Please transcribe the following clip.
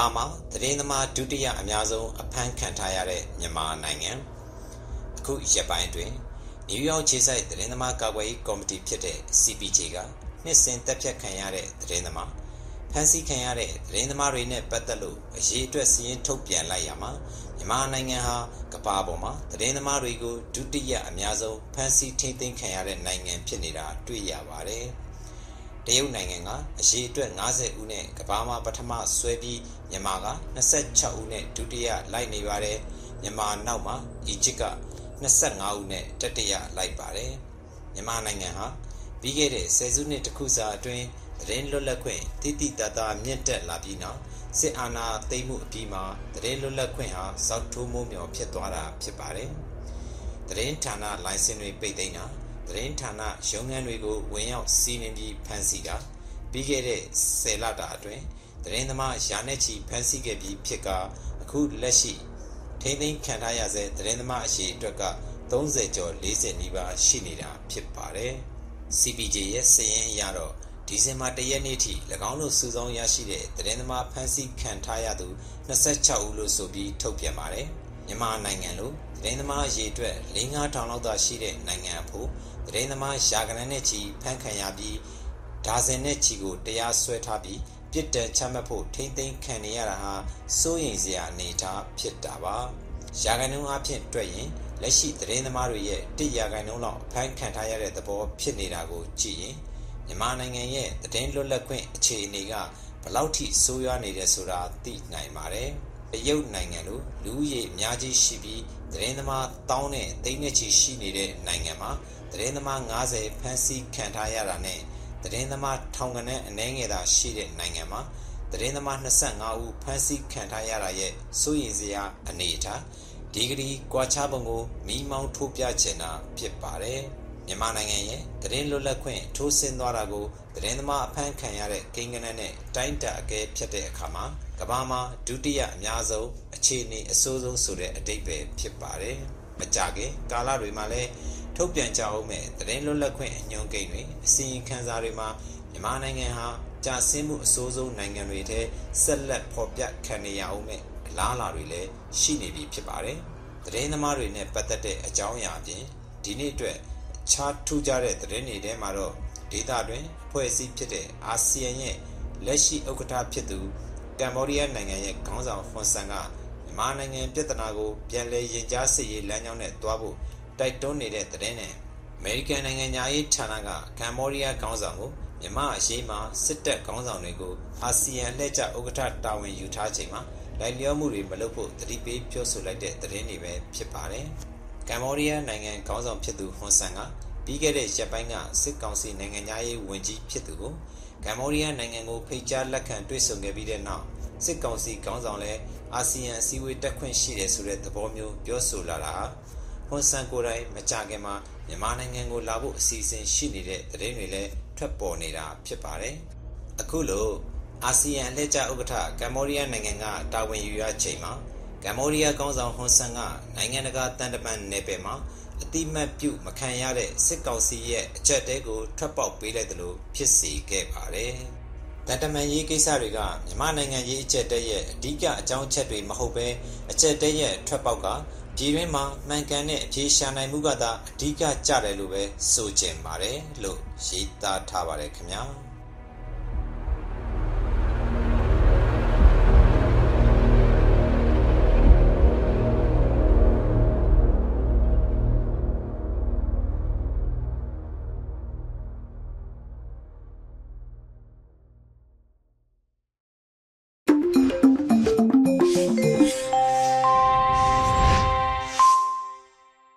ဘာမှာသတင်းသမားဒုတိယအများဆုံးအဖမ်းခံထားရတဲ့မြန်မာနိုင်ငံအခုရက်ပိုင်းအတွင်းနယူးယောက်ခြေဆိုင်သတင်းသမားကာကွယ်ရေးကော်မတီဖြစ်တဲ့ CPJ ကနှစ်စဉ်တက်ဖြတ်ခံရတဲ့သတင်းသမားဖမ်းဆီးခံရတဲ့သတင်းသမားတွေနဲ့ပတ်သက်လို့အရေးအတွက်စီးရင်ထုတ်ပြန်လိုက်ရမှာမြန်မာနိုင်ငံဟာကမ္ဘာပေါ်မှာသတင်းသမားတွေကိုဒုတိယအများဆုံးဖမ်းဆီးထိန်းသိမ်းခံရတဲ့နိုင်ငံဖြစ်နေတာတွေ့ရပါတယ်။တ ရုတ်နိုင်ငံကအရေးအတွက်90ဦးနဲ့ကမ္ဘာမှာပထမဆွဲပြီးမြန်မာက26ဦးနဲ့ဒုတိယလိုက်နေပါတယ်မြန်မာနောက်မှာအီဂျစ်က25ဦးနဲ့တတိယလိုက်ပါတယ်မြန်မာနိုင်ငံဟာပြီးခဲ့တဲ့ဆယ်စုနှစ်တခုစာအတွင်းသတင်းလွတ်လပ်ခွင့်တိတိတသားမြင့်တက်လာပြီးနောက်စစ်အာဏာသိမ်းမှုအပြီးမှာသတင်းလွတ်လပ်ခွင့်ဟာစောက်ထိုးမိုးမြော်ဖြစ်သွားတာဖြစ်ပါတယ်သတင်းဌာနလိုင်စင်တွေပိတ်သိမ်းတာ သတင်းဌာနရုံးခန်းတွေကိုဝင်ရောက်စီးနင်းပြီးဖမ်းဆီးတာပြီးခဲ့တဲ့10လတာအတွင်းသတင်းသမားရာနဲ့ချီဖမ်းဆီးခဲ့ပြီးဖြစ်ကအခုလက်ရှိထိမ့်သိမ်းခံထားရဆဲသတင်းသမားအရှိအတွက်က30ကျော်40နီးပါးရှိနေတာဖြစ်ပါတယ် CPJ ရဲ့စည်ရင်အရတော့ဒီဇင်ဘာ၁ရက်နေ့ထိ၎င်းတို့စုဆောင်းရရှိတဲ့သတင်းသမားဖမ်းဆီးခံထားရသူ26ဦးလို့ဆိုပြီးထုတ်ပြန်ပါတယ် မြန်မာနိုင်ငံလိုသတင်းသမားရေအတွက်၄-ထောင်လောက်သာရှိတဲ့နိုင်ငံအဖို့သတင်းသမားရာဂဏန်းနဲ့ချီဖမ်းခံရပြီးဒါဇင်နဲ့ချီကိုတရားစွဲထားပြီးပြစ်ဒဏ်ချမှတ်ဖို့ထိမ့်သိမ်းခံနေရတာဟာစိုးရိမ်စရာအနေအထားဖြစ်တာပါရာဂဏန်းအဖြစ်တွေ့ရင်လက်ရှိသတင်းသမားတွေရဲ့တစ်ရာခိုင်နှုန်းလောက်ဖမ်းခံထားရတဲ့သဘောဖြစ်နေတာကိုကြည့်ရင်မြန်မာနိုင်ငံရဲ့သတင်းလွတ်လပ်ခွင့်အခြေအနေကဘလောက်ထိဆိုးရွားနေတယ်ဆိုတာသိနိုင်ပါတယ်။ တရုတ်နိုင်ငံလိုလူဦးရေအများကြီးရှိပြီးသတင်းသမားတောင်းနဲ့သိန်းနဲ့ချီရှိနေတဲ့နိုင်ငံမှာသတင်းသမား90ဖမ်းဆီးခံထားရတာနဲ့သတင်းသမားထောင်ကနန်းအနှဲငယ်သာရှိတဲ့နိုင်ငံမှာသတင်းသမား25ဦးဖမ်းဆီးခံထားရတာရဲ့စိုးရိမ်စရာအနေအထားဒီဂရီကွာခြားပုံကိုမိမောင်းထိုးပြချင်တာဖြစ်ပါတယ် မြန်မာနိုင်ငံရဲ့သတင်းလွတ်လပ်ခွင့်ထိုးဆင်းသွားတာကိုသတင်းသမားအဖမ်းခံရတဲ့ကိန်းဂဏန်းနဲ့တိုင်းတာအကဲဖြတ်တဲ့အခါမှာကမ္ဘာမှာဒုတိယအများဆုံးအခြေအနေအဆိုးဆုံးဆိုတဲ့အတိတ်ပဲဖြစ်ပါတယ်။မကြခင်ကာလတွေမှာလည်းထုတ်ပြန်ကြအောင်မဲ့သတင်းလွတ်လပ်ခွင့်အညွှန်းကိန်းတွေအစီရင်ခံစာတွေမှာမြန်မာနိုင်ငံဟာကြာဆင်းမှုအဆိုးဆုံးနိုင်ငံတွေထဲဆက်လက်ဖော်ပြခံနေရအောင်မဲ့အလားအလာတွေလည်းရှိနေပြီဖြစ်ပါတယ်။သတင်းသမားတွေနဲ့ပတ်သက်တဲ့အကြောင်းအရာအပြင်ဒီနေ့အတွက် ခြားထူးခြားတဲ့သတင်းတွေထဲမှာတော့ဒေသတွင်အဖွဲ့အစည်းဖြစ်တဲ့အာဆီယံရဲ့လက်ရှိဥက္ကဋ္ဌဖြစ်သူကမ္ဘောဒီးယားနိုင်ငံရဲ့ခေါင်းဆောင်ဟွန်ဆန်ကမြန်မာနိုင်ငံပြည်ထနာကိုပြန်လည်ရင်ကြားစစ်ရေးလမ်းကြောင်းနဲ့တွားဖို့တိုက်တွန်းနေတဲ့တဲ့နဲ့အမေရိကန်နိုင်ငံညာရေးဌာနကကမ္ဘောဒီးယားခေါင်းဆောင်ကိုမြန်မာအရေးမှာစစ်တပ်ခေါင်းဆောင်တွေကိုအာဆီယံလှည့်ကျဥက္ကဋ္ဌတာဝန်ယူထားချိန်မှာလိုက်လျောမှုတွေမလုပ်ဖို့တတိပေးပြောဆိုလိုက်တဲ့သတင်းတွေပဲဖြစ်ပါတယ်။ ကမ္ဘောဒီးယားနိုင်ငံခေါင်းဆောင်ဖြစ်သူဟွန်ဆန်ကပြီးခဲ့တဲ့ရက်ပိုင်းကစစ်ကောင်စီနိုင်ငံသားရေးဝန်ကြီးဖြစ်သူကိုကမ္ဘောဒီးယားနိုင်ငံကိုဖိတ်ကြားလက်ခံတွေ့ဆုံခဲ့ပြီးတဲ့နောက်စစ်ကောင်စီခေါင်းဆောင်လည်းအာဆီယံအစည်းအဝေးတက်ခွင့်ရှိတယ်ဆိုတဲ့သဘောမျိုးပြောဆိုလာတာဟွန်ဆန်ကိုယ်တိုင်မကြခင်မှာမြန်မာနိုင်ငံကိုလာဖို့အစီအစဉ်ရှိနေတဲ့သတင်းတွေလည်းထွက်ပေါ်နေတာဖြစ်ပါတယ်။အခုလိုအာဆီယံလက်ကျဥက္ကဋ္ဌကမ္ဘောဒီးယားနိုင်ငံကတာဝန်ယူရချိန်မှာ ကမ္ဘောဒီးယားခေါင်းဆောင်ဟွန်ဆန်ကနိုင်ငံတကာတန်တမန်နယ်ပယ်မှာအတိမတ်ပြုမခံရတဲ့စစ်ကောင်စီရဲ့အချက်တဲကိုထွက်ပေါက်ပေးလိုက်သလိုဖြစ်စေခဲ့ပါတယ်။တန်တမန်ရေးကိစ္စတွေကမြန်မာနိုင်ငံရေးအချက်တဲရဲ့အဓိကအကြောင်းချက်တွေမဟုတ်ဘဲအချက်တဲရဲ့ထွက်ပေါက်ကပြည်တွင်းမှာမှန်ကန်တဲ့အဖြေရှာနိုင်မှုကသာအဓိကကြတယ်လို့ပဲဆိုကြပါတယ်လို့ရေးသားထားပါတယ်ခင်ဗျာ။